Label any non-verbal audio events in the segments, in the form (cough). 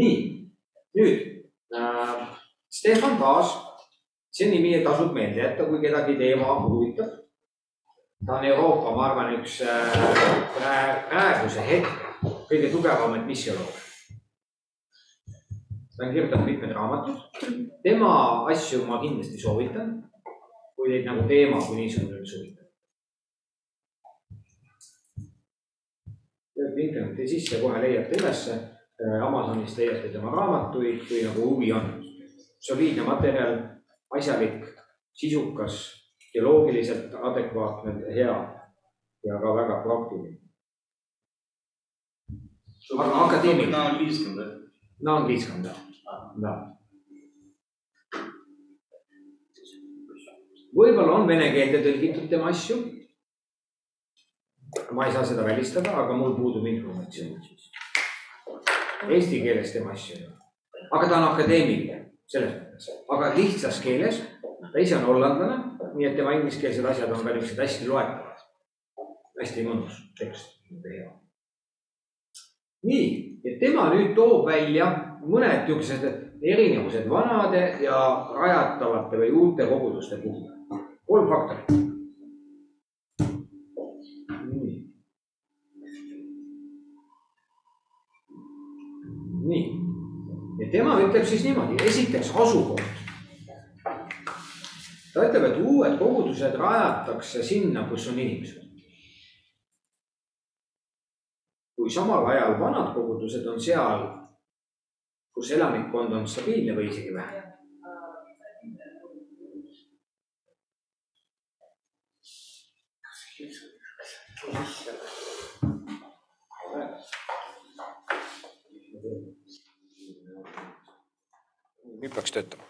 nii, nüüd äh, Stefan Taas, see nimi tasub meelde jätta, kui kedagi teema huvitab. ta on Euroopa, ma arvan, üks äh, praeguse hetke kõige tugevamaid missiolooge. ta on kirjutanud mitmed raamatud, tema asju ma kindlasti soovitan, kui teid nagu teema kui niisugune üldse huvitab. lööge interneti sisse, kohe leiate ülesse. Äh, Amazonist leiate tema raamatuid, kui nagu huvi on. soliidne materjal, asjalik, sisukas, teoloogiliselt adekvaatne, hea ja ka väga praktiline. aga akadeemik? naa on viiskümmend või? naa on viiskümmend jah, ah. jah. võib-olla on vene keelde tõlgitud tema asju. ma ei saa seda välistada, aga mul puudub informatsioon Eesti keeles tema asju aga ta on akadeemiline selles mõttes, aga lihtsas keeles. ta ise on hollandlane, nii et tema ingliskeelsed asjad on ka niisugused hästi loetavad. hästi mõnus tekst, hea. nii, et tema nüüd toob välja mõned niisugused erinevused vanade ja rajatavate või uute koguduste puhul. kolm faktorit tema ütleb siis niimoodi, esiteks asukoht. ta ütleb, et uued kogudused rajatakse sinna, kus on inimesed. kui samal ajal vanad kogudused on seal, kus elanikkond on stabiilne või isegi vähem. Nüüd peaks töötama.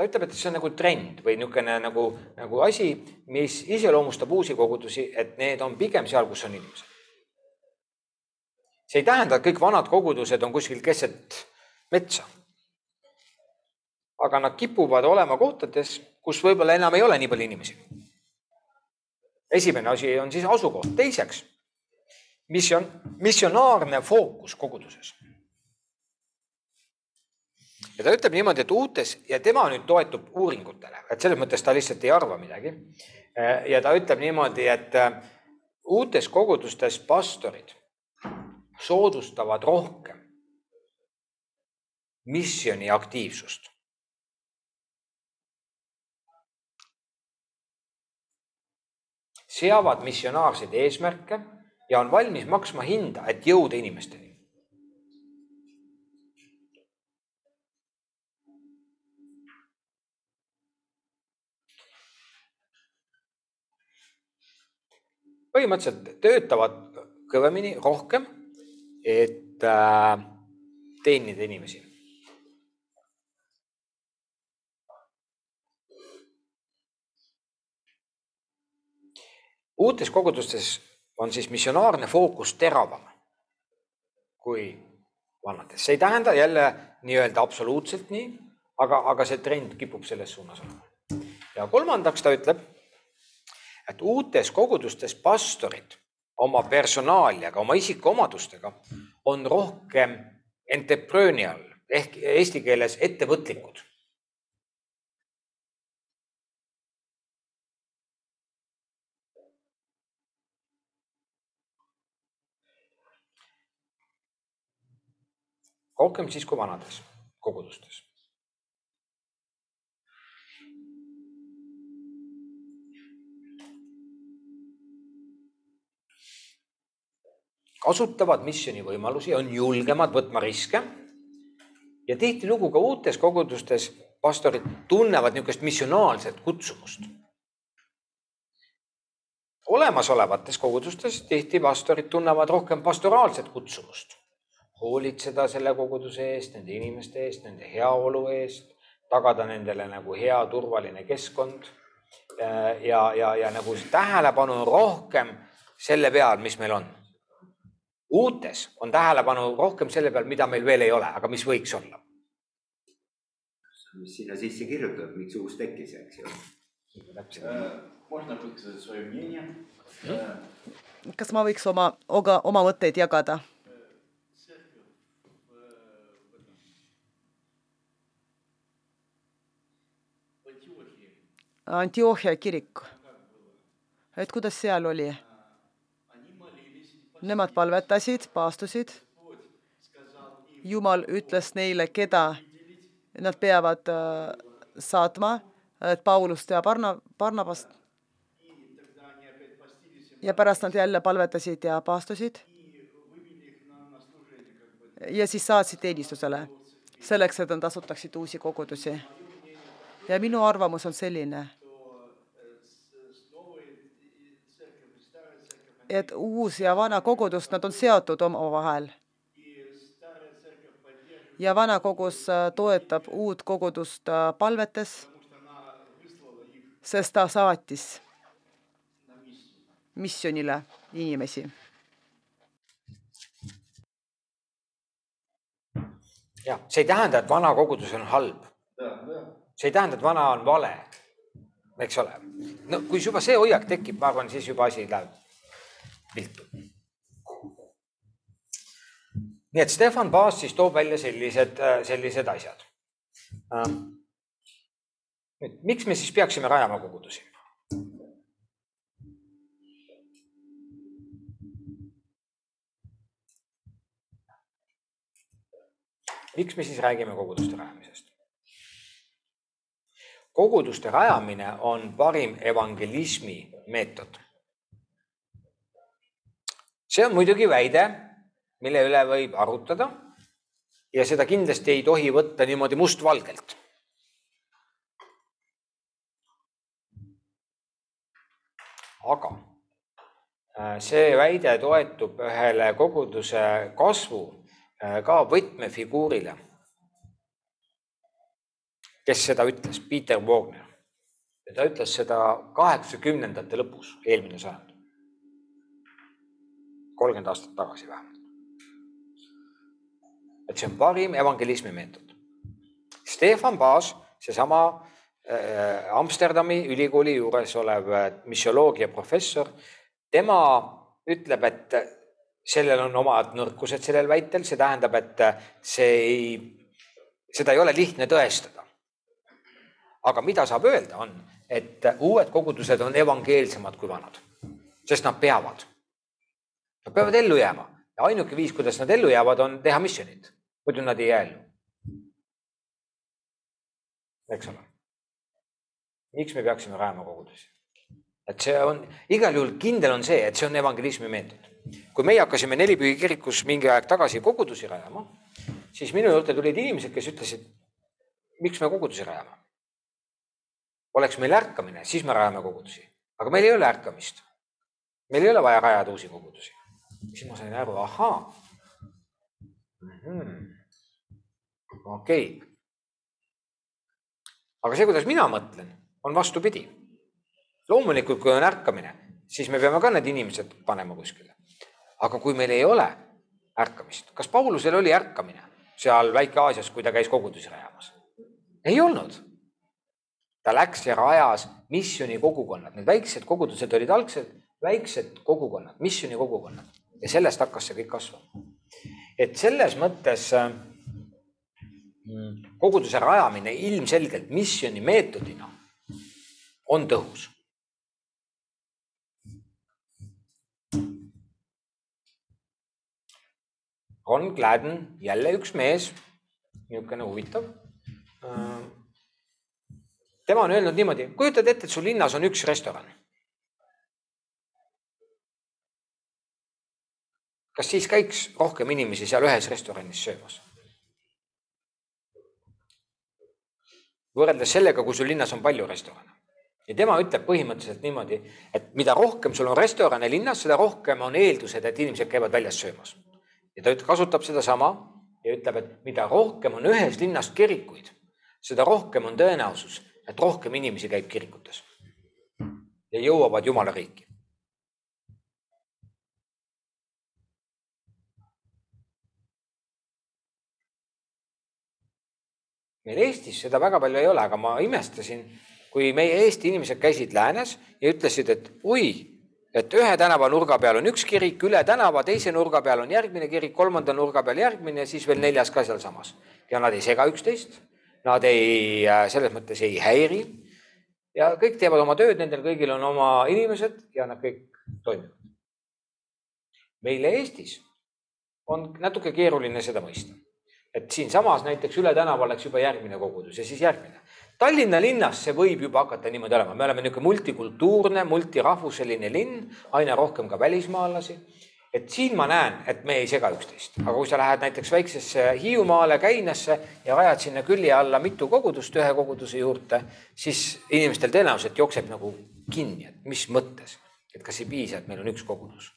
ta ütleb, et see on nagu trend või niisugune nagu, nagu asi, mis iseloomustab uusi kogudusi, et need on pigem seal, kus on inimesed. see ei tähenda, et kõik vanad kogudused on kuskil keset metsa. aga nad kipuvad olema kohtades, kus võib-olla enam ei ole nii palju inimesi. esimene asi on siis asukoht, teiseks mission, missionaarne fookus koguduses. ja ta ütleb niimoodi, et uutes ja tema nüüd toetub uuringutele, et selles mõttes ta lihtsalt ei arva midagi. ja ta ütleb niimoodi, et äh, uutes kogudustes pastorid soodustavad rohkem missiooni aktiivsust. seavad missionaarseid eesmärke ja on valmis maksma hinda, et jõuda inimesteni. põhimõtteliselt töötavad kõvemini, rohkem, et äh, teenida inimesi uutes kogudustes on siis missionaarne fookus teravam kui vanades. see ei tähenda jälle nii-öelda absoluutselt nii, aga, aga see trend kipub selles suunas olema. ja kolmandaks ta ütleb, et uutes kogudustes pastorid oma personaaliaga, oma isikuomadustega on rohkem entrepreneurial ehk eesti keeles ettevõtlikud rohkem siis kui vanades kogudustes. kasutavad missiooni võimalusi, on julgemad võtma riske. ja tihtilugu ka uutes kogudustes pastorid tunnevad niisugust missionaalset kutsumust. olemasolevates kogudustes tihti pastorid tunnevad rohkem pastoraalset kutsumust hoolitseda selle koguduse eest, nende inimeste eest, nende heaolu eest, tagada nendele nagu hea turvaline keskkond. Äh, ja, ja, ja nagu tähelepanu on rohkem selle peal, mis meil on. uutes on tähelepanu rohkem selle peal, mida meil veel ei ole, aga mis võiks olla. mis sinna sisse kirjutatud, miks uus tekkis, eks ju. kas ma võiks oma, oma mõtteid jagada? Antiohia kirik, et kuidas seal oli? Nemad palvetasid, paastusid. Jumal ütles neile, keda nad peavad äh, saatma, et Paulust ja Barna, Barnabast. ja pärast nad jälle palvetasid ja paastusid. ja siis saatsid teenistusele selleks, et nad asutaksid uusi kogudusi. ja minu arvamus on selline et uus ja vana kogudus, nad on seotud omavahel. ja vana kogus äh, toetab uut kogudust äh, palvetes, sest ta saatis missionile inimesi. jah, see ei tähenda, et vana kogudus on halb. see ei tähenda, et vana on vale, eks ole. no kui juba see hoiak tekib, ma arvan, siis juba asi läheb viltu. nii et Stefan Paas siis toob välja sellised, sellised asjad. nüüd, miks me siis peaksime rajama kogudusi? miks me siis räägime koguduste rajamisest? koguduste rajamine on parim evangelismi meetod. See on muidugi väide, mille üle võib arutada ja seda kindlasti ei tohi võtta niimoodi mustvalgelt. aga äh, see väide toetub ühele koguduse kasvu äh, ka võtmefiguurile kes seda ütles, Peter Wagner. ta ütles seda kaheksakümnendate lõpus, eelmine sajand. Kolmkümmend aastat tagasi vähemalt. et see on parim evangelismi meetod. Stefan Baas, seesama äh, Amsterdami ülikooli juures olev äh, missioloogia professor, tema ütleb, et sellel on omad nõrkused sellel väitel, see tähendab, et see ei, seda ei ole lihtne tõestada aga mida saab öelda, on, et uued kogudused on evangeelsemad kui vanad, sest nad peavad. Nad peavad ellu jääma ja ainuke viis, kuidas nad ellu jäävad, on teha missionit, muidu nad ei jää ellu. eks ole. miks me peaksime rajama kogudusi? et see on, igal juhul kindel on see, et see on evangelismi meetod. kui meie hakkasime Nelipühi kirikus mingi aeg tagasi kogudusi rajama, siis minu juurde tulid inimesed, kes ütlesid, miks me kogudusi rajame oleks meil ärkamine, siis me rajame kogudusi, aga meil ei ole ärkamist. meil ei ole vaja rajada uusi kogudusi. Siis ma sain aru, ahaa mm -hmm.. okei okay. aga see, kuidas mina mõtlen, on vastupidi. loomulikult, kui on ärkamine, siis me peame ka need inimesed panema kuskile. aga kui meil ei ole ärkamist, kas Paulusel oli ärkamine seal Väike-Aasias, kui ta käis kogudusi rajamas? ei olnud ta läks ja rajas missiooni kogukonnad, need väiksed kogudused olid algselt väiksed kogukonnad, missiooni kogukonnad ja sellest hakkas see kõik kasvama. et selles mõttes mm, koguduse rajamine ilmselgelt missiooni meetodina on tõhus. Ron Gladden, jälle üks mees, niisugune huvitav tema on öelnud niimoodi, kujutad ette, et su linnas on üks restoran. Kas siis käiks rohkem inimesi seal ühes restoranis söömas? võrreldes sellega, kui sul linnas on palju restorane. ja tema ütleb põhimõtteliselt niimoodi, et mida rohkem sul on restorane linnas, seda rohkem on eeldused, et inimesed käivad väljas söömas. ja ta kasutab sedasama ja ütleb, et mida rohkem on ühes linnas kirikuid, seda rohkem on tõenäosus, et rohkem inimesi käib kirikutes ja jõuavad Jumala riiki. Meil Eestis seda väga palju ei ole, aga ma imestasin, kui meie Eesti inimesed käisid läänes ja ütlesid, et oi, et ühe tänava nurga peal on üks kirik, üle tänava teise nurga peal on järgmine kirik, kolmanda nurga peal järgmine ja siis veel neljas ka sealsamas. ja nad ei sega üksteist, nad ei, selles mõttes ei häiri. ja kõik teevad oma tööd, nendel kõigil on oma inimesed ja nad kõik toimivad. meil Eestis on natuke keeruline seda mõista. Et siinsamas näiteks üle tänava oleks juba järgmine kogudus ja siis järgmine. Tallinna linnas see võib juba hakata niimoodi olema, me oleme niisugune multikultuurne, multirahvuseline linn, aina rohkem ka välismaalasi. et siin ma näen, et me ei sega üksteist, aga kui sa lähed näiteks väiksesse Hiiumaale, Käinasse ja rajad sinna külje alla mitu kogudust ühe koguduse juurde, siis inimestel tõenäoliselt jookseb nagu kinni, et mis mõttes, et kas ei piisa, et meil on üks kogudus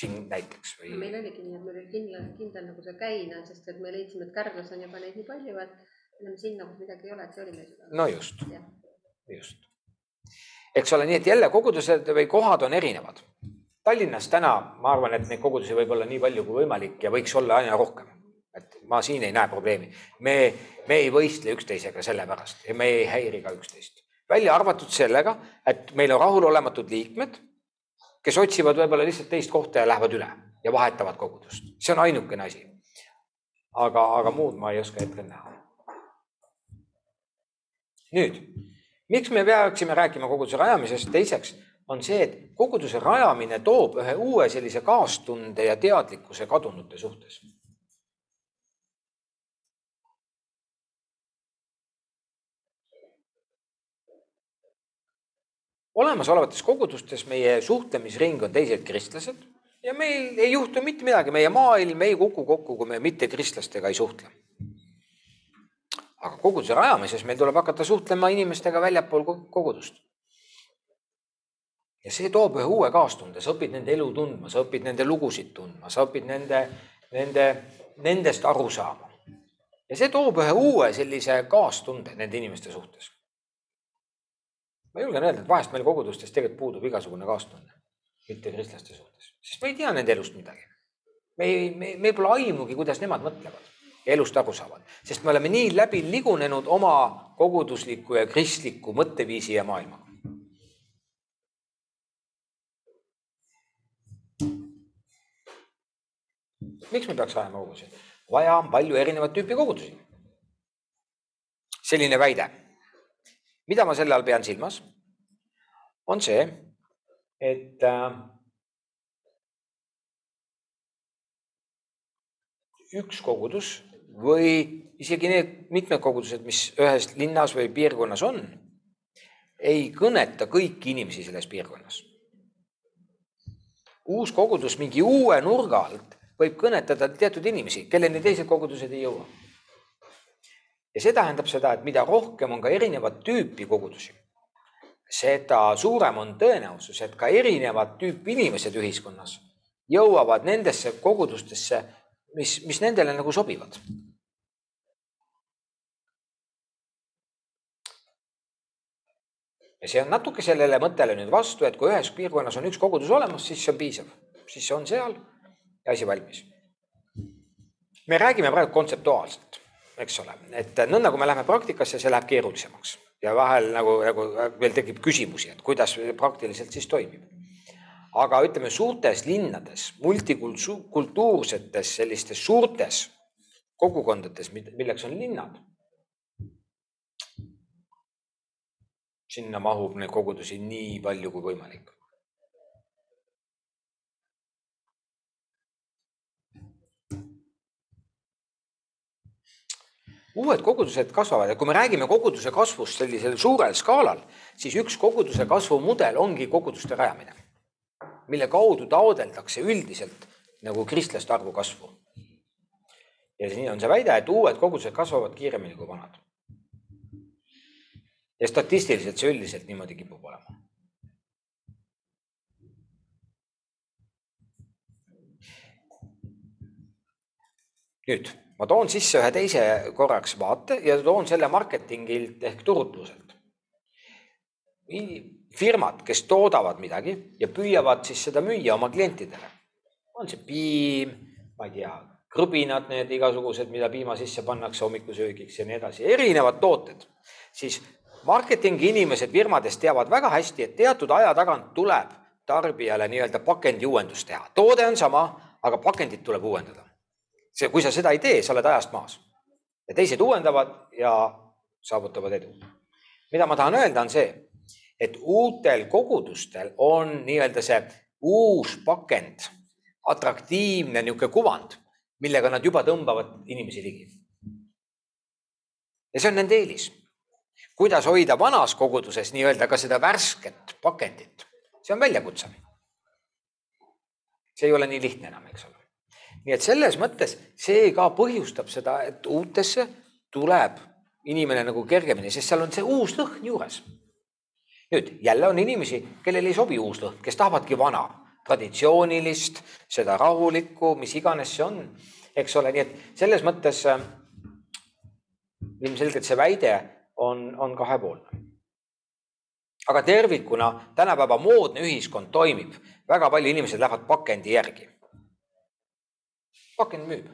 siin näiteks või? meil oligi nii, et meil oli kindel, kindel nagu see käina, sest et me leidsime, et Kärdlas on juba neid nii palju, et lähme sinna, kus midagi ei ole, et see oli meil no just, just. eks ole, nii et jälle kogudused või kohad on erinevad. Tallinnas täna ma arvan, et neid kogudusi võib olla nii palju kui võimalik ja võiks olla aina rohkem. et ma siin ei näe probleemi. me, me ei võistle üksteisega sellepärast ja me ei häiri ka üksteist. välja arvatud sellega, et meil on rahulolematud liikmed kes otsivad võib-olla lihtsalt teist kohta ja lähevad üle ja vahetavad kogudust. see on ainukene asi. aga, aga muud ma ei oska hetkel näha. nüüd, miks me peaksime rääkima koguduse rajamisest, teiseks on see, et koguduse rajamine toob ühe uue sellise kaastunde ja teadlikkuse kadunute suhtes olemasolevates kogudustes meie suhtlemisring on teised kristlased ja meil ei juhtu mitte midagi, meie maailm ei kuku kokku, kui me mittekristlastega ei suhtle. aga koguduse rajamises meil tuleb hakata suhtlema inimestega väljapool kogudust. ja see toob ühe uue kaastunde, sa õpid nende elu tundma, sa õpid nende lugusid tundma, sa õpid nende, nende, nendest aru saama. ja see toob ühe uue sellise kaastunde nende inimeste suhtes ma julgen öelda, et vahest meil kogudustes tegelikult puudub igasugune kaastunne mittekristlaste suhtes, sest me ei tea nende elust midagi. me ei, me, meil pole aimugi, kuidas nemad mõtlevad ja elust aru saavad, sest me oleme nii läbi ligunenud oma kogudusliku ja kristliku mõtteviisi ja maailmaga. miks me peaks ajama kogudusi? vaja on palju erinevat tüüpi kogudusi. selline väide mida ma selle all pean silmas, on see, et äh, üks kogudus või isegi need mitmed kogudused, mis ühes linnas või piirkonnas on, ei kõneta kõiki inimesi selles piirkonnas. uus kogudus mingi uue nurga alt võib kõnetada teatud inimesi, kelleni teised kogudused ei jõua ja see tähendab seda, et mida rohkem on ka erinevat tüüpi kogudusi, seda suurem on tõenäosus, et ka erinevat tüüpi inimesed ühiskonnas jõuavad nendesse kogudustesse, mis, mis nendele nagu sobivad. ja see on natuke sellele mõttele nüüd vastu, et kui ühes piirkonnas on üks kogudus olemas, siis see on piisav, siis see on seal ja asi valmis. me räägime praegu kontseptuaalselt eks ole, et nõnda, kui me läheme praktikasse, see läheb keerulisemaks ja vahel nagu, nagu veel tekib küsimusi, et kuidas praktiliselt siis toimib. aga ütleme suurtes linnades, multikultuursetes sellistes suurtes kogukondades, milleks on linnad. sinna mahub neid kogudusi nii palju kui võimalik uued kogudused kasvavad ja kui me räägime koguduse kasvust sellisel suurel skaalal, siis üks koguduse kasvu mudel ongi koguduste rajamine, mille kaudu taodeldakse üldiselt nagu kristlaste arvu kasvu. ja siin on see väide, et uued kogudused kasvavad kiiremini kui vanad. ja statistiliselt see üldiselt niimoodi kipub olema. nüüd ma toon sisse ühe teise korraks vaate ja toon selle marketingilt ehk turutluselt. firmad, kes toodavad midagi ja püüavad siis seda müüa oma klientidele. on see piim, ma ei tea, krõbinad, need igasugused, mida piima sisse pannakse hommikusöögiks ja nii edasi, erinevad tooted, siis marketingi inimesed firmades teavad väga hästi, et teatud aja tagant tuleb tarbijale nii-öelda pakendi uuendus teha. toode on sama, aga pakendit tuleb uuendada. See, kui sa seda ei tee, sa oled ajast maas. ja teised uuendavad ja saavutavad edu. mida ma tahan öelda, on see, et uutel kogudustel on nii-öelda see uus pakend, atraktiivne niisugune kuvand, millega nad juba tõmbavad inimesi ligi. ja see on nende eelis. kuidas hoida vanas koguduses nii-öelda ka seda värsket pakendit, see on väljakutse. see ei ole nii lihtne enam, eks ole. Nii et selles mõttes see ka põhjustab seda, et uutesse tuleb inimene nagu kergemini, sest seal on see uus lõhn juures nüüd jälle on inimesi, kellel ei sobi uus lõhn, kes tahavadki vana, traditsioonilist, seda rahulikku, mis iganes see on, eks ole, nii et selles mõttes äh, ilmselgelt see väide on, on kahepoolne. aga tervikuna tänapäeva moodne ühiskond toimib, väga palju inimesed lähevad pakendi järgi. Pakend müüb.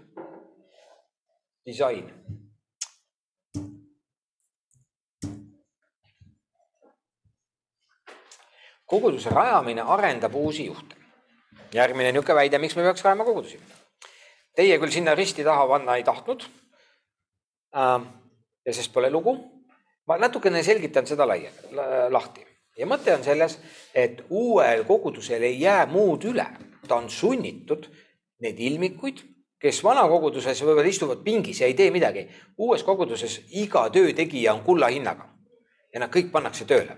disain koguduse rajamine arendab uusi juhte. järgmine niisugune väide, miks me peaks rajama kogudusi. Teie küll sinna risti taha panna ei tahtnud. ja sest pole lugu. ma natukene selgitan seda laia, lahti ja mõte on selles, et uuel kogudusel ei jää muud üle, ta on sunnitud neid ilmikuid, kes vana koguduses võivad istuvad pingis ja ei tee midagi. uues koguduses iga töö tegija on kulla hinnaga ja nad kõik pannakse tööle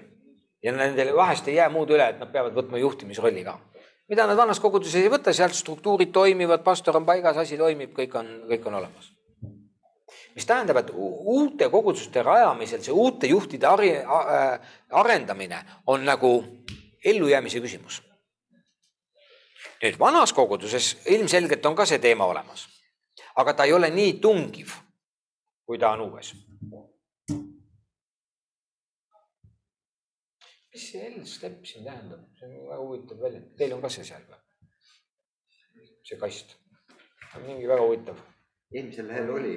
ja nendel vahest ei jää muud üle, et nad peavad võtma juhtimisrolli ka. mida nad vanas koguduses ei võta, sealt struktuurid toimivad, pastor on paigas, asi toimib, kõik on, kõik on olemas. mis tähendab, et uute koguduste rajamisel see uute juhtide äh, arendamine on nagu ellujäämise küsimus. Nüüd vanas koguduses ilmselgelt on ka see teema olemas, aga ta ei ole nii tungiv, kui ta on uues mis see L-step siin tähendab, see on väga huvitav väljend, teil on ka see seal või? see kast, mingi väga huvitav. eelmisel lehel oli.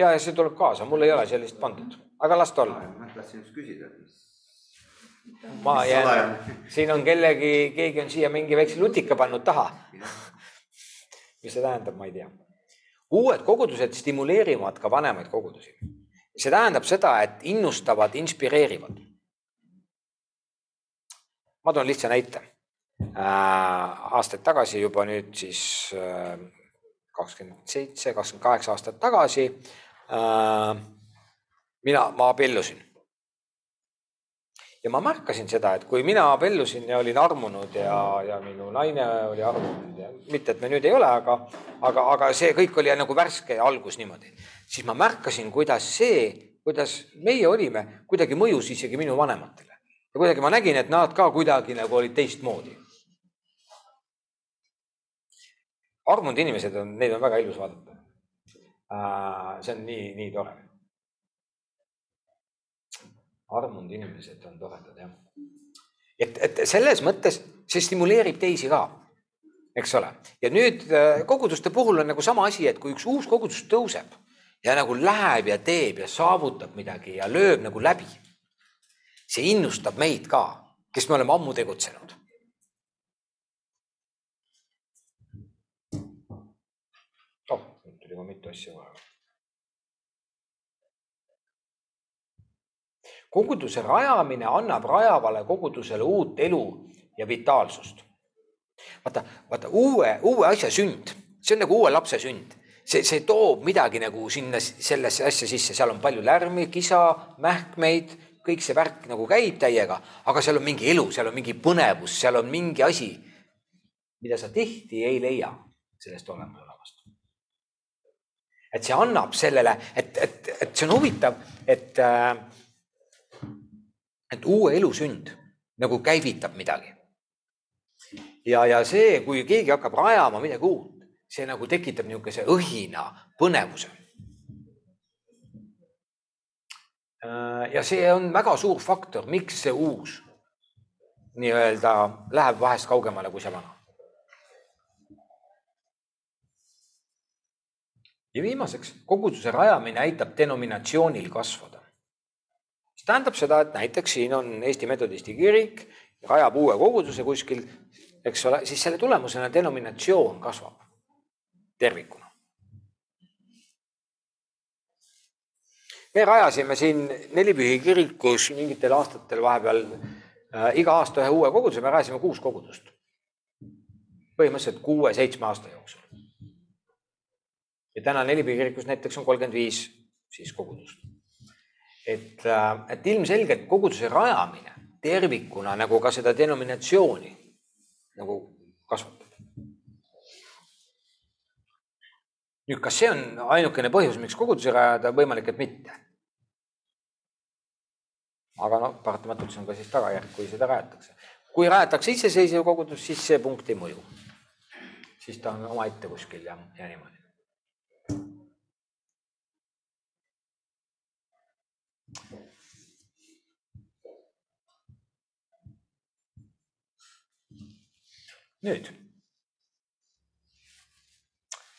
ja, ja see tuleb kaasa, mul ei ole sellist pandud, aga las ta olla. ma tahtsin just küsida, et mis. Ma jään, siin on kellegi, keegi on siia mingi väikse lutika pannud taha. mis see tähendab, ma ei tea. uued kogudused stimuleerivad ka vanemaid kogudusi. see tähendab seda, et innustavad, inspireerivad ma toon lihtsa näite äh,. aastaid tagasi juba nüüd siis äh, kakskümmend seitse, kakskümmend kaheksa aastat tagasi äh,. mina, ma abiellusin. Ja ma märkasin seda, et kui mina abiellusin ja olin armunud ja, ja minu naine oli armunud ja mitte, et me nüüd ei ole, aga, aga, aga see kõik oli nagu värske algus niimoodi, siis ma märkasin, kuidas see, kuidas meie olime, kuidagi mõjus isegi minu vanematele ja kuidagi ma nägin, et nad ka kuidagi nagu olid teistmoodi. armunud inimesed on, neid on väga ilus vaadata. see on nii, nii tore. Armunud inimesed on toredad jah. et, et selles mõttes see stimuleerib teisi ka, eks ole. ja nüüd äh, koguduste puhul on nagu sama asi, et kui üks uus kogudus tõuseb ja nagu läheb ja teeb ja saavutab midagi ja lööb nagu läbi see innustab meid ka, kes me oleme ammu tegutsenud. oh, nüüd tuli juba mitu asja vahele. Koguduse rajamine annab rajavale kogudusele uut elu ja vitaalsust. vaata, vaata uue, uue asja sünd, see on nagu uue lapse sünd see, see toob midagi nagu sinna sellesse asja sisse, seal on palju lärmi, kisa, mähkmeid, kõik see värk nagu käib täiega, aga seal on mingi elu, seal on mingi põnevus, seal on mingi asi, mida sa tihti ei leia sellest olemasolevast. et see annab sellele, et, et, et see on huvitav, et, äh, et uue elu sünd nagu käivitab midagi. ja, ja see, kui keegi hakkab rajama midagi uut, see nagu tekitab niisuguse õhina, põnevuse Äh, ja see on väga suur faktor, miks see uus nii-öelda läheb vahest kaugemale kui see vana. ja viimaseks, koguduse rajamine aitab denominatsioonil kasvada. Tähendab seda, et näiteks siin on Eesti Metodisti kirik, rajab uue koguduse kuskil, eks ole, siis selle tulemusena denominatsioon kasvab tervikuna. me rajasime siin Nelipühi kirikus mingitel aastatel vahepeal äh, iga aasta ühe uue koguduse, me rajasime kuus kogudust. põhimõtteliselt kuue-seitsme aasta jooksul. ja täna Nelipühi kirikus näiteks on kolmkümmend viis siis kogudust. Et, äh, et ilmselgelt koguduse rajamine tervikuna nagu ka seda denominatsiooni nagu kasvatab. nüüd, kas see on ainukene põhjus, miks kogudusi rajada, võimalik, et mitte. aga noh, paratamatult see on ka siis tagajärg, kui seda rajatakse. kui rajatakse iseseisev kogudus, siis see punkt ei mõju. siis ta on omaette kuskil ja, ja niimoodi. Nüüd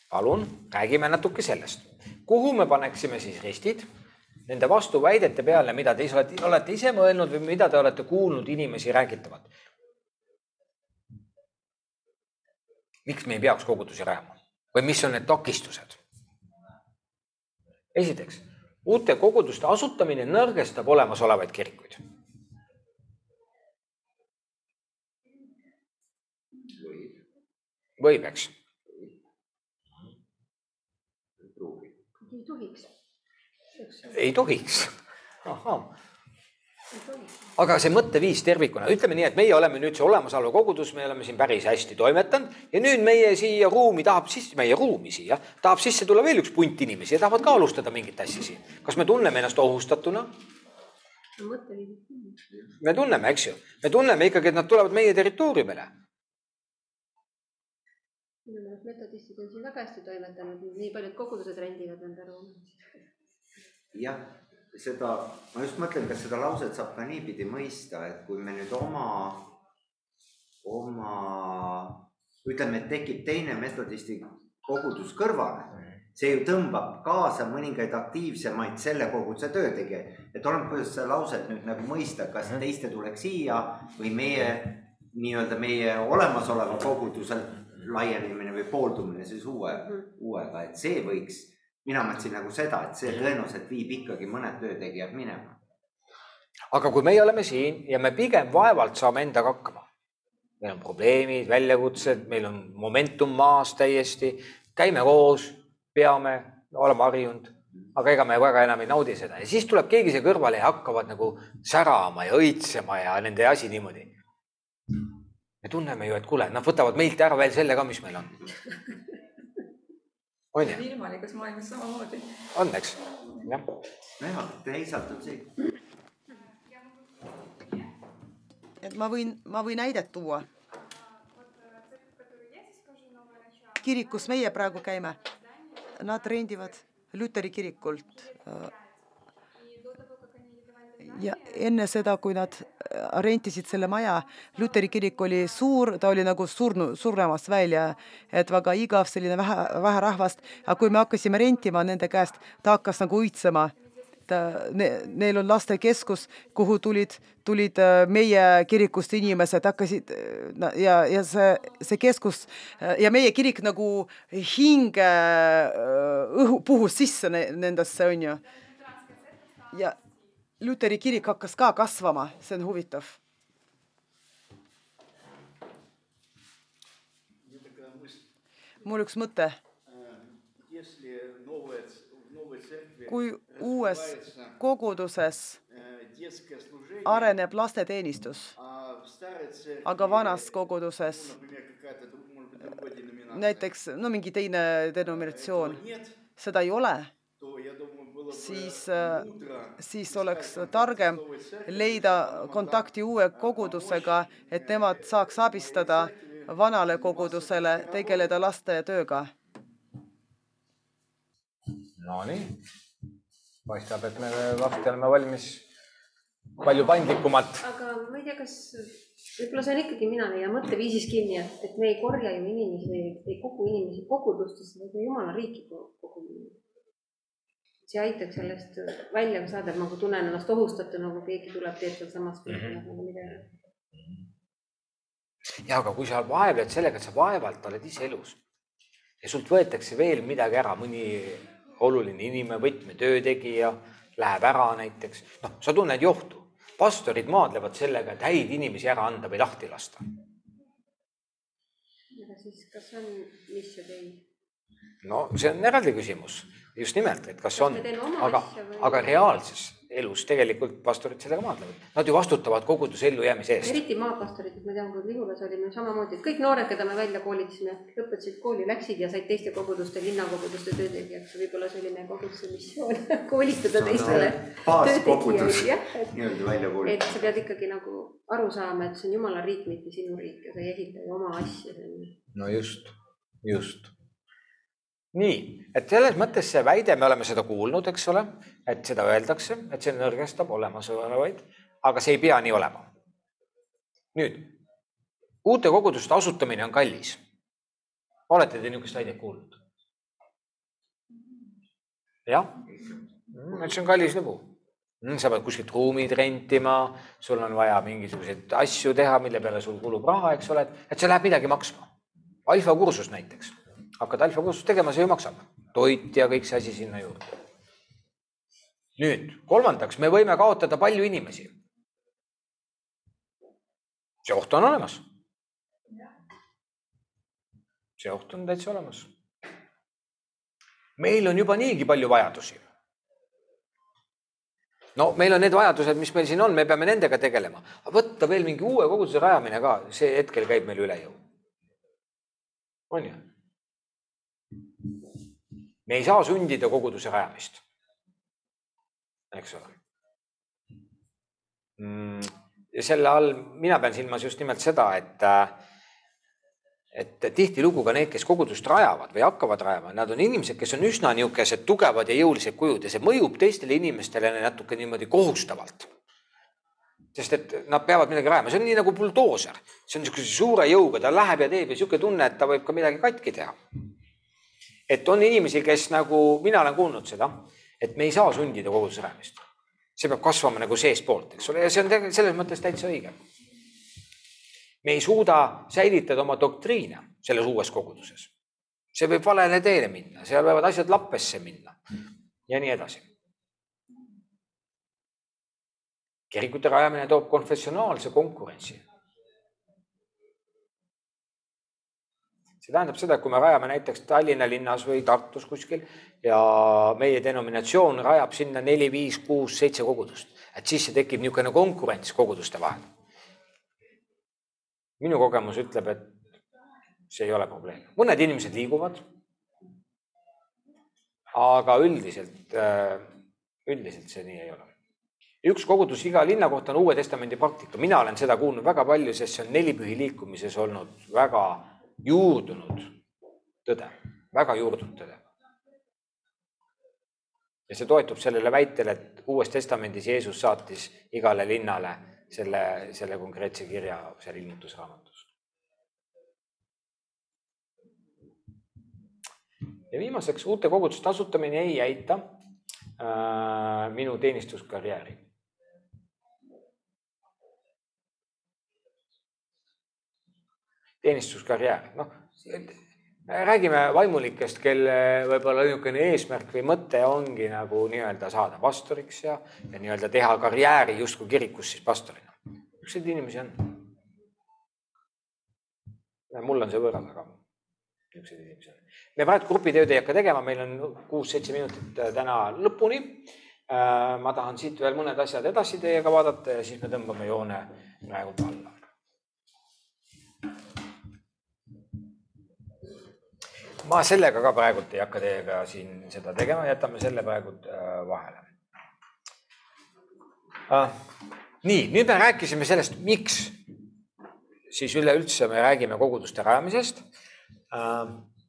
palun räägime natuke sellest, kuhu me paneksime siis ristid nende vastuväidete peale, mida te ise olete, olete ise mõelnud või mida te olete kuulnud inimesi räägitavat. miks me ei peaks kogudusi rajama või mis on need takistused? esiteks, uute koguduste asutamine nõrgestab olemasolevaid kirikuid. võib, eks ei tohiks. ei tohiks. Aga see mõtteviis tervikuna, ütleme nii, et meie oleme nüüd see olemasolev kogudus, me oleme siin päris hästi toimetanud ja nüüd meie siia ruumi tahab sisse, meie ruumi siia tahab sisse tulla veel üks punt inimesi ja tahavad ka alustada mingit asja siin. kas me tunneme ennast ohustatuna? me tunneme, eks ju, me tunneme ikkagi, et nad tulevad meie territooriumile minu meelest metodistid on siin väga hästi toimetanud, nii paljud kogudused rendivad nende ruume. jah, seda, ma just mõtlen, kas seda lauset saab ka niipidi mõista, et kui me nüüd oma, oma, ütleme, et tekib teine metodisti kogudus kõrvale, see ju tõmbab kaasa mõningaid aktiivsemaid selle koguduse töötegijaid. et oleneb, kuidas seda lauset nüüd nagu mõista, kas teiste tuleks siia või meie nii-öelda meie olemasoleva koguduse laienemine või pooldumine siis uue -hmm. uuega, et see võiks, mina mõtlesin nagu seda, et see tõenäoliselt viib ikkagi mõned töötegijad minema. aga kui meie oleme siin ja me pigem vaevalt saame endaga hakkama, meil on probleemid, väljakutsed, meil on momentum maas täiesti, käime koos, peame, oleme harjunud, aga ega me väga enam ei naudi seda ja siis tuleb keegi siia kõrvale ja hakkavad nagu särama ja õitsema ja nende asi niimoodi me tunneme ju, et kuule, nad võtavad meilt ära veel selle ka, mis meil on. On ju? ilmalikus maailmas samamoodi. on, eks, jah. nojah, teisalt on see. et ma võin, ma võin näidet tuua. kirik, kus meie praegu käime, nad rendivad Luteri kirikult ja enne seda, kui nad äh, rentisid selle maja, Luteri kirik oli suur, ta oli nagu surnu, surnemas välja, et väga igav, selline vähe, vähe rahvast, aga kui me hakkasime rentima nende käest, ta hakkas nagu õitsema ta ne,, neil on lastekeskus, kuhu tulid, tulid äh, meie kirikust inimesed, hakkasid ja, ja see, see keskus ja meie kirik nagu hinge õhu puhus sisse nendesse, on ju. ja Luteri kirik hakkas ka kasvama, see on huvitav. mul üks mõte. kui uues koguduses areneb lasteteenistus, aga vanas koguduses näiteks no mingi teine denominatsioon, seda ei ole siis, siis oleks targem leida kontakti uue kogudusega, et nemad saaks abistada vanale kogudusele tegeleda laste tööga. Nonii, paistab, et me varsti oleme valmis palju paindlikumalt. aga ma ei tea, kas võib-olla see on ikkagi mina leian mõtteviisis kinni, et, et me ei korja ju inimesi ei kogu inimesi kogudustesse, vaid me jumala riiki kogume see aitaks sellest välja saada, et ma tunnen ennast ohustatuna, nagu keegi tuleb, teeb sealsamas mm -hmm. nagu midagi. ja aga kui sa vaevled sellega, et sa vaevalt oled ise elus ja sult võetakse veel midagi ära, mõni oluline inimene, võtmetöö tegija läheb ära näiteks, noh, sa tunned johtu. pastorid maadlevad sellega, et häid inimesi ära anda või lahti lasta. aga siis, kas on mission day? No see on eraldi küsimus, just nimelt, et kas on aga aga reaalses elus tegelikult pastorid sellega maadlevad. Nad ju vastutavad koguduse ellujäämise eest. eriti maapastorid, et ma tean, kui Lihulas olime samamoodi, et kõik noored, keda me välja koolitasime, lõpetasid kooli, läksid ja said teiste koguduste, linnakoguduste töötegijaks. võib-olla meie koguduse missioon (laughs) koolitada teistele et nii-öelda välja et koolitada. sa pead ikkagi nagu aru saama, et see on jumala riik, mitte sinu riik ja sa ei ehita ju oma asja sinna. no just, just. Nii, et selles mõttes see väide, me oleme seda kuulnud, eks ole, et seda öeldakse, et see nõrgestab olemasolevaid, aga see ei pea nii olema. nüüd, uute koguduste asutamine on kallis. olete te niisugust väidet kuulnud? jah, et see on kallis lugu sa pead kuskilt ruumid rentima, sul on vaja mingisuguseid asju teha, mille peale sul kulub raha, eks ole, et see läheb midagi maksma. alfa kursus näiteks, hakkad alfa kursust tegema, see ju maksab, toit ja kõik see asi sinna juurde. nüüd kolmandaks, me võime kaotada palju inimesi. see oht on olemas. see oht on täitsa olemas. meil on juba niigi palju vajadusi no meil on need vajadused, mis meil siin on, me peame nendega tegelema. võtta veel mingi uue koguduse rajamine ka, see hetkel käib meil üle jõu. on ju? Me ei saa sundida koguduse rajamist. eks ole. ja selle all mina pean silmas just nimelt seda, et et tihtilugu ka need, kes kogudust rajavad või hakkavad rajama, nad on inimesed, kes on üsna niisugused tugevad ja jõulised kujud ja see mõjub teistele inimestele natuke niimoodi kohustavalt. sest et nad peavad midagi rajama, see on nii nagu buldooser, see on niisuguse suure jõuga, ta läheb ja teeb ja niisugune tunne, et ta võib ka midagi katki teha. Et on inimesi, kes nagu, mina olen kuulnud seda, et me ei saa sundida koguduse rajamist. see peab kasvama nagu seestpoolt, eks ole, ja see on selles mõttes täitsa õige me ei suuda säilitada oma doktriine selles uues koguduses. see võib valele teele minna, seal võivad asjad lappesse minna ja nii edasi. kirikute rajamine toob konfessionaalse konkurentsi. See tähendab seda, et kui me rajame näiteks Tallinna linnas või Tartus kuskil ja meie denominatsioon rajab sinna neli, viis, kuus, seitse kogudust, et siis see tekib niisugune konkurents koguduste vahel minu kogemus ütleb, et see ei ole probleem, mõned inimesed liiguvad. aga üldiselt, üldiselt see nii ei ole. üks kogudus iga linna kohta on Uue Testamendi praktika, mina olen seda kuulnud väga palju, sest see on nelipühi liikumises olnud väga juurdunud tõde, väga juurdunud tõde. ja see toetub sellele väitele, et Uues Testamendis Jeesus saatis igale linnale selle, selle konkreetse kirja seal ilmutusraamatus. ja viimaseks, uute koguduste asutamine ei jäita äh, minu teenistuskarjääri. Teenistuskarjäär, noh, räägime vaimulikest, kelle võib-olla niisugune eesmärk või mõte ongi nagu nii-öelda saada pastoriks ja, ja nii-öelda teha karjääri justkui kirikus siis pastorina. niisuguseid inimesi on. mul on see võõras, aga niisuguseid inimesi on. me praegu grupitööd ei hakka tegema, meil on kuus-seitse minutit täna lõpuni. ma tahan siit veel mõned asjad edasi teiega vaadata ja siis me tõmbame joone praegu alla. Ma sellega ka praegult ei hakka teiega siin seda tegema, jätame selle praegult vahele ah,. nii, nüüd me rääkisime sellest, miks siis üleüldse me räägime koguduste rajamisest ah,.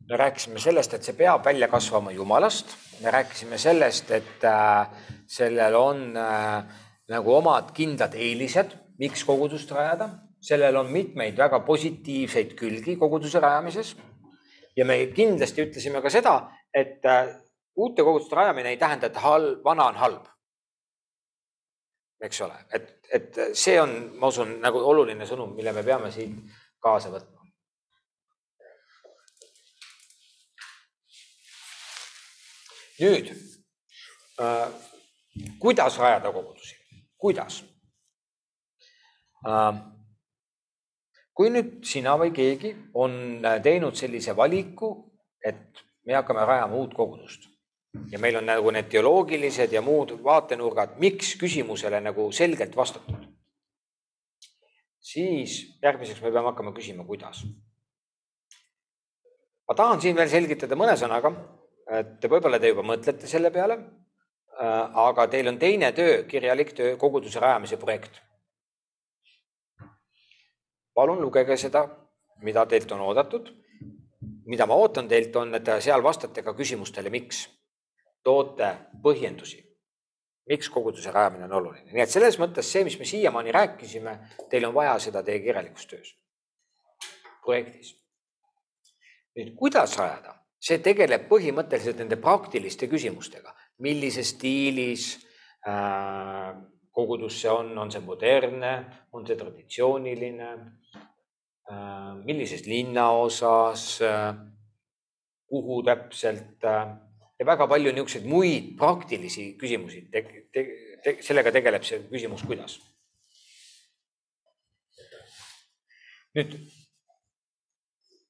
me rääkisime sellest, et see peab välja kasvama Jumalast, me rääkisime sellest, et äh, sellel on äh, nagu omad kindlad eelised, miks kogudust rajada, sellel on mitmeid väga positiivseid külgi koguduse rajamises ja me kindlasti ütlesime ka seda, et uute koguduste rajamine ei tähenda, et halb, vana on halb. eks ole, et, et see on, ma usun, nagu oluline sõnum, mille me peame siit kaasa võtma. nüüd äh,, kuidas rajada kogudusi, kuidas äh,? Kui nüüd sina või keegi on teinud sellise valiku, et me hakkame rajama uut kogudust ja meil on nagu need teoloogilised ja muud vaatenurgad, miks küsimusele nagu selgelt vastatud. siis järgmiseks me peame hakkama küsima, kuidas. ma tahan siin veel selgitada mõne sõnaga, et võib-olla te juba mõtlete selle peale. Äh, aga teil on teine töö, kirjalik töö, koguduse rajamise projekt. Palun lugege seda, mida teilt on oodatud mida ma ootan teilt, on, et seal vastate ka küsimustele, miks. toote põhjendusi, miks koguduse rajamine on oluline. nii et selles mõttes see, mis me siiamaani rääkisime, teil on vaja seda teie kirjalikus töös, projektis. nüüd, kuidas rajada, see tegeleb põhimõtteliselt nende praktiliste küsimustega, millises stiilis äh, kogudus see on, on see modernne, on see traditsiooniline Äh, millises linnaosas, äh, kuhu täpselt äh, ja väga palju niisuguseid muid praktilisi küsimusi te,. Te, te, sellega tegeleb see küsimus, kuidas. nüüd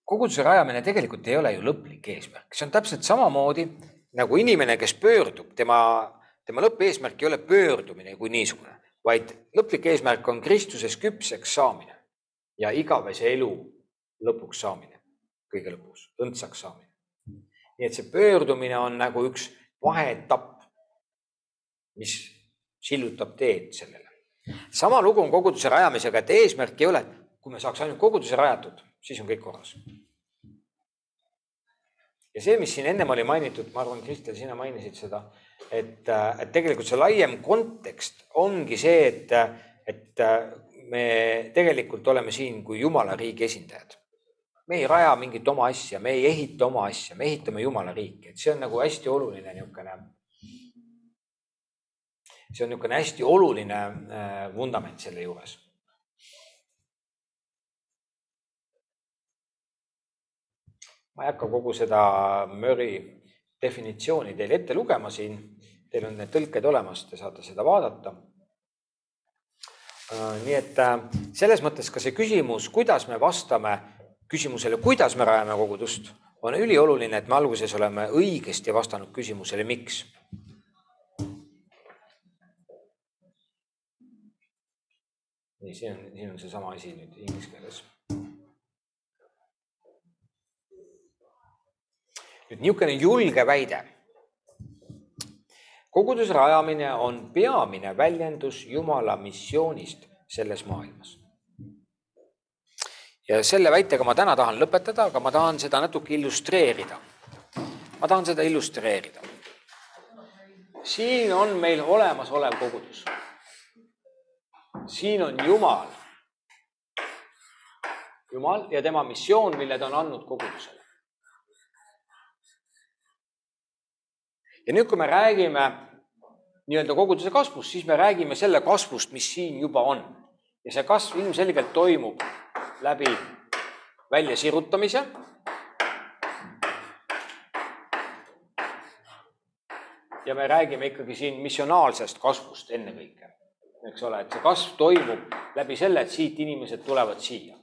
koguduse rajamine tegelikult ei ole ju lõplik eesmärk, see on täpselt samamoodi nagu inimene, kes pöördub, tema, tema lõppeesmärk ei ole pöördumine kui niisugune, vaid lõplik eesmärk on Kristuses küpseks saamine ja igavese elu lõpuks saamine, kõige lõpus, õndsaks saamine. nii et see pöördumine on nagu üks vaheetapp, mis sillutab teed sellele. sama lugu on koguduse rajamisega, et eesmärk ei ole, kui me saaks ainult koguduse rajatud, siis on kõik korras. ja see, mis siin ennem oli mainitud, ma arvan, Kristel, sina mainisid seda, et, et tegelikult see laiem kontekst ongi see, et, et me tegelikult oleme siin kui Jumala riigi esindajad. me ei raja mingit oma asja, me ei ehita oma asja, me ehitame Jumala riiki, et see on nagu hästi oluline niisugune. see on niisugune hästi oluline äh, vundament selle juures. ma ei hakka kogu seda Murry definitsiooni teile ette lugema siin, teil on need tõlked olemas, te saate seda vaadata Äh, nii et äh, selles mõttes ka see küsimus, kuidas me vastame küsimusele, kuidas me rajame kogudust, on ülioluline, et me alguses oleme õigesti vastanud küsimusele, miks. nii, siin on, siin on seesama asi nüüd inglise keeles. nüüd niisugune julge väide koguduse rajamine on peamine väljendus Jumala missioonist selles maailmas. ja selle väitega ma täna tahan lõpetada, aga ma tahan seda natuke illustreerida. ma tahan seda illustreerida. siin on meil olemasolev kogudus. siin on Jumal. Jumal ja tema missioon, mille ta on andnud kogudusele. Ja nüüd, kui me räägime nii-öelda koguduse kasvust, siis me räägime selle kasvust, mis siin juba on. ja see kasv ilmselgelt toimub läbi väljasirutamise. ja me räägime ikkagi siin missionaalsest kasvust ennekõike, eks ole, et see kasv toimub läbi selle, et siit inimesed tulevad siia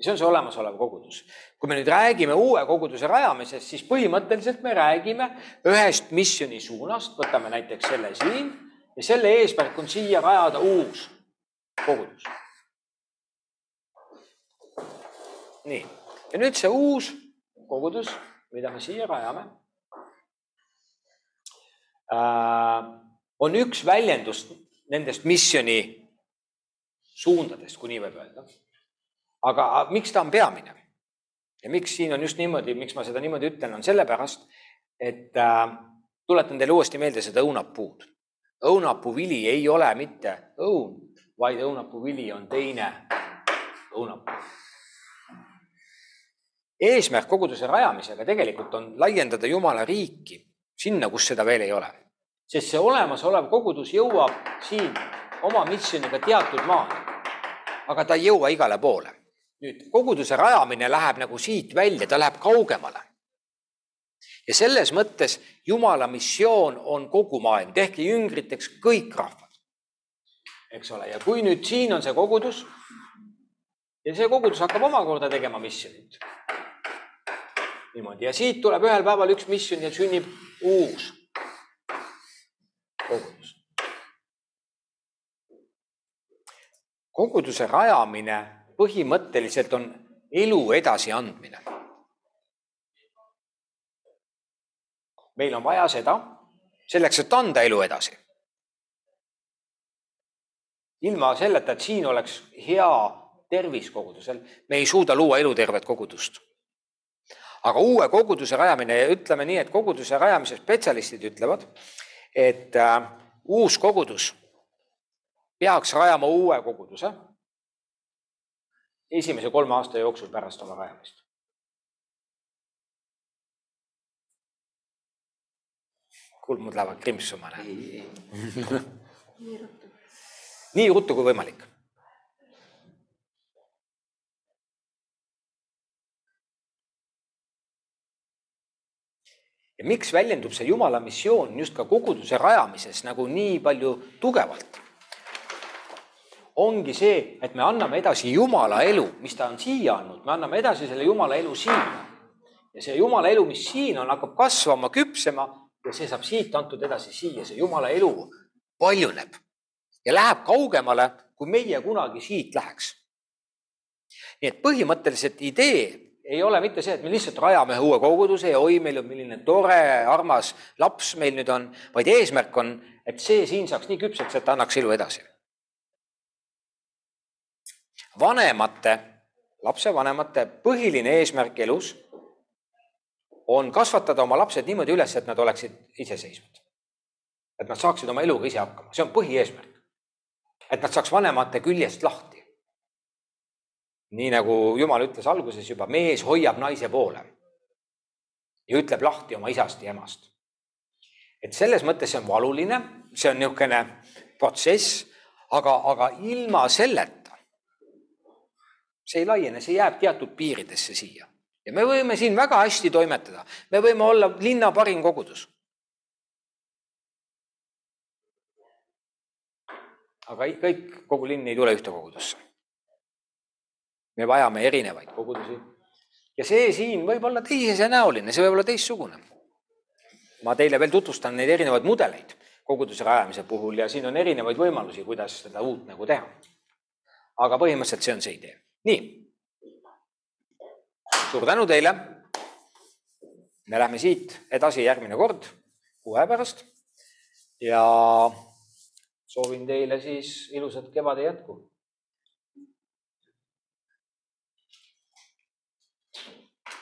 see on see olemasolev kogudus. kui me nüüd räägime uue koguduse rajamisest, siis põhimõtteliselt me räägime ühest missiooni suunast, võtame näiteks selle siin ja selle eesmärk on siia rajada uus kogudus. nii, ja nüüd see uus kogudus, mida me siia rajame äh,, on üks väljendus nendest missiooni suundadest, kui nii võib öelda aga miks ta on peamine? ja miks siin on just niimoodi, miks ma seda niimoodi ütlen, on sellepärast, et äh, tuletan teile uuesti meelde seda õunapuud. õunapuuvili ei ole mitte õun, vaid õunapuuvili on teine õunapuu. eesmärk koguduse rajamisega tegelikult on laiendada Jumala riiki sinna, kus seda veel ei ole. sest see olemasolev kogudus jõuab siin oma missiooniga teatud maani. aga ta ei jõua igale poole. Nüüd koguduse rajamine läheb nagu siit välja, ta läheb kaugemale. ja selles mõttes Jumala missioon on kogu maailm, tehke jüngriteks kõik rahvad. eks ole, ja kui nüüd siin on see kogudus ja see kogudus hakkab omakorda tegema missionit niimoodi ja siit tuleb ühel päeval üks misjon ja sünnib uus kogudus. koguduse rajamine põhimõtteliselt on elu edasiandmine. meil on vaja seda selleks, et anda elu edasi. ilma selleta, et siin oleks hea tervis kogudusel, me ei suuda luua elutervet kogudust aga uue koguduse rajamine ja ütleme nii, et koguduse rajamise spetsialistid ütlevad, et äh, uus kogudus peaks rajama uue koguduse esimese kolme aasta jooksul pärast oma rajamist. kulmud lähevad krimpsuma. nii ruttu kui võimalik ja miks väljendub see Jumala missioon just ka koguduse rajamises nagu nii palju tugevalt? Ongi see, et me anname edasi Jumala elu, mis ta on siia andnud, me anname edasi selle Jumala elu siia. ja see Jumala elu, mis siin on, hakkab kasvama, küpsema ja see saab siit antud edasi siia, see Jumala elu paljuneb ja läheb kaugemale, kui meie kunagi siit läheks. nii et põhimõtteliselt idee ei ole mitte see, et me lihtsalt rajame uue koguduse ja oi, meil on milline tore, armas laps meil nüüd on, vaid eesmärk on, et see siin saaks nii küpseks, et annaks elu edasi. Vanemate, lapsevanemate põhiline eesmärk elus on kasvatada oma lapsed niimoodi üles, et nad oleksid iseseisvad. et nad saaksid oma eluga ise hakkama, see on põhieesmärk. et nad saaks vanemate küljest lahti nii nagu Jumal ütles alguses juba, mees hoiab naise poole ja ütleb lahti oma isast ja emast. et selles mõttes see on valuline, see on niisugune protsess, aga, aga ilma selleta see ei laiene, see jääb teatud piiridesse siia ja me võime siin väga hästi toimetada, me võime olla linna parim kogudus. aga kõik, kogu linn ei tule ühte kogudusse me vajame erinevaid kogudusi. ja see siin võib olla teisenäoline, see võib olla teistsugune. ma teile veel tutvustan neid erinevaid mudeleid koguduse rajamise puhul ja siin on erinevaid võimalusi, kuidas seda uut nagu teha. aga põhimõtteliselt see on see idee. Nii. suur tänu teile. me lähme siit edasi järgmine kord, kuu aja pärast. ja soovin teile siis ilusat kevade jätku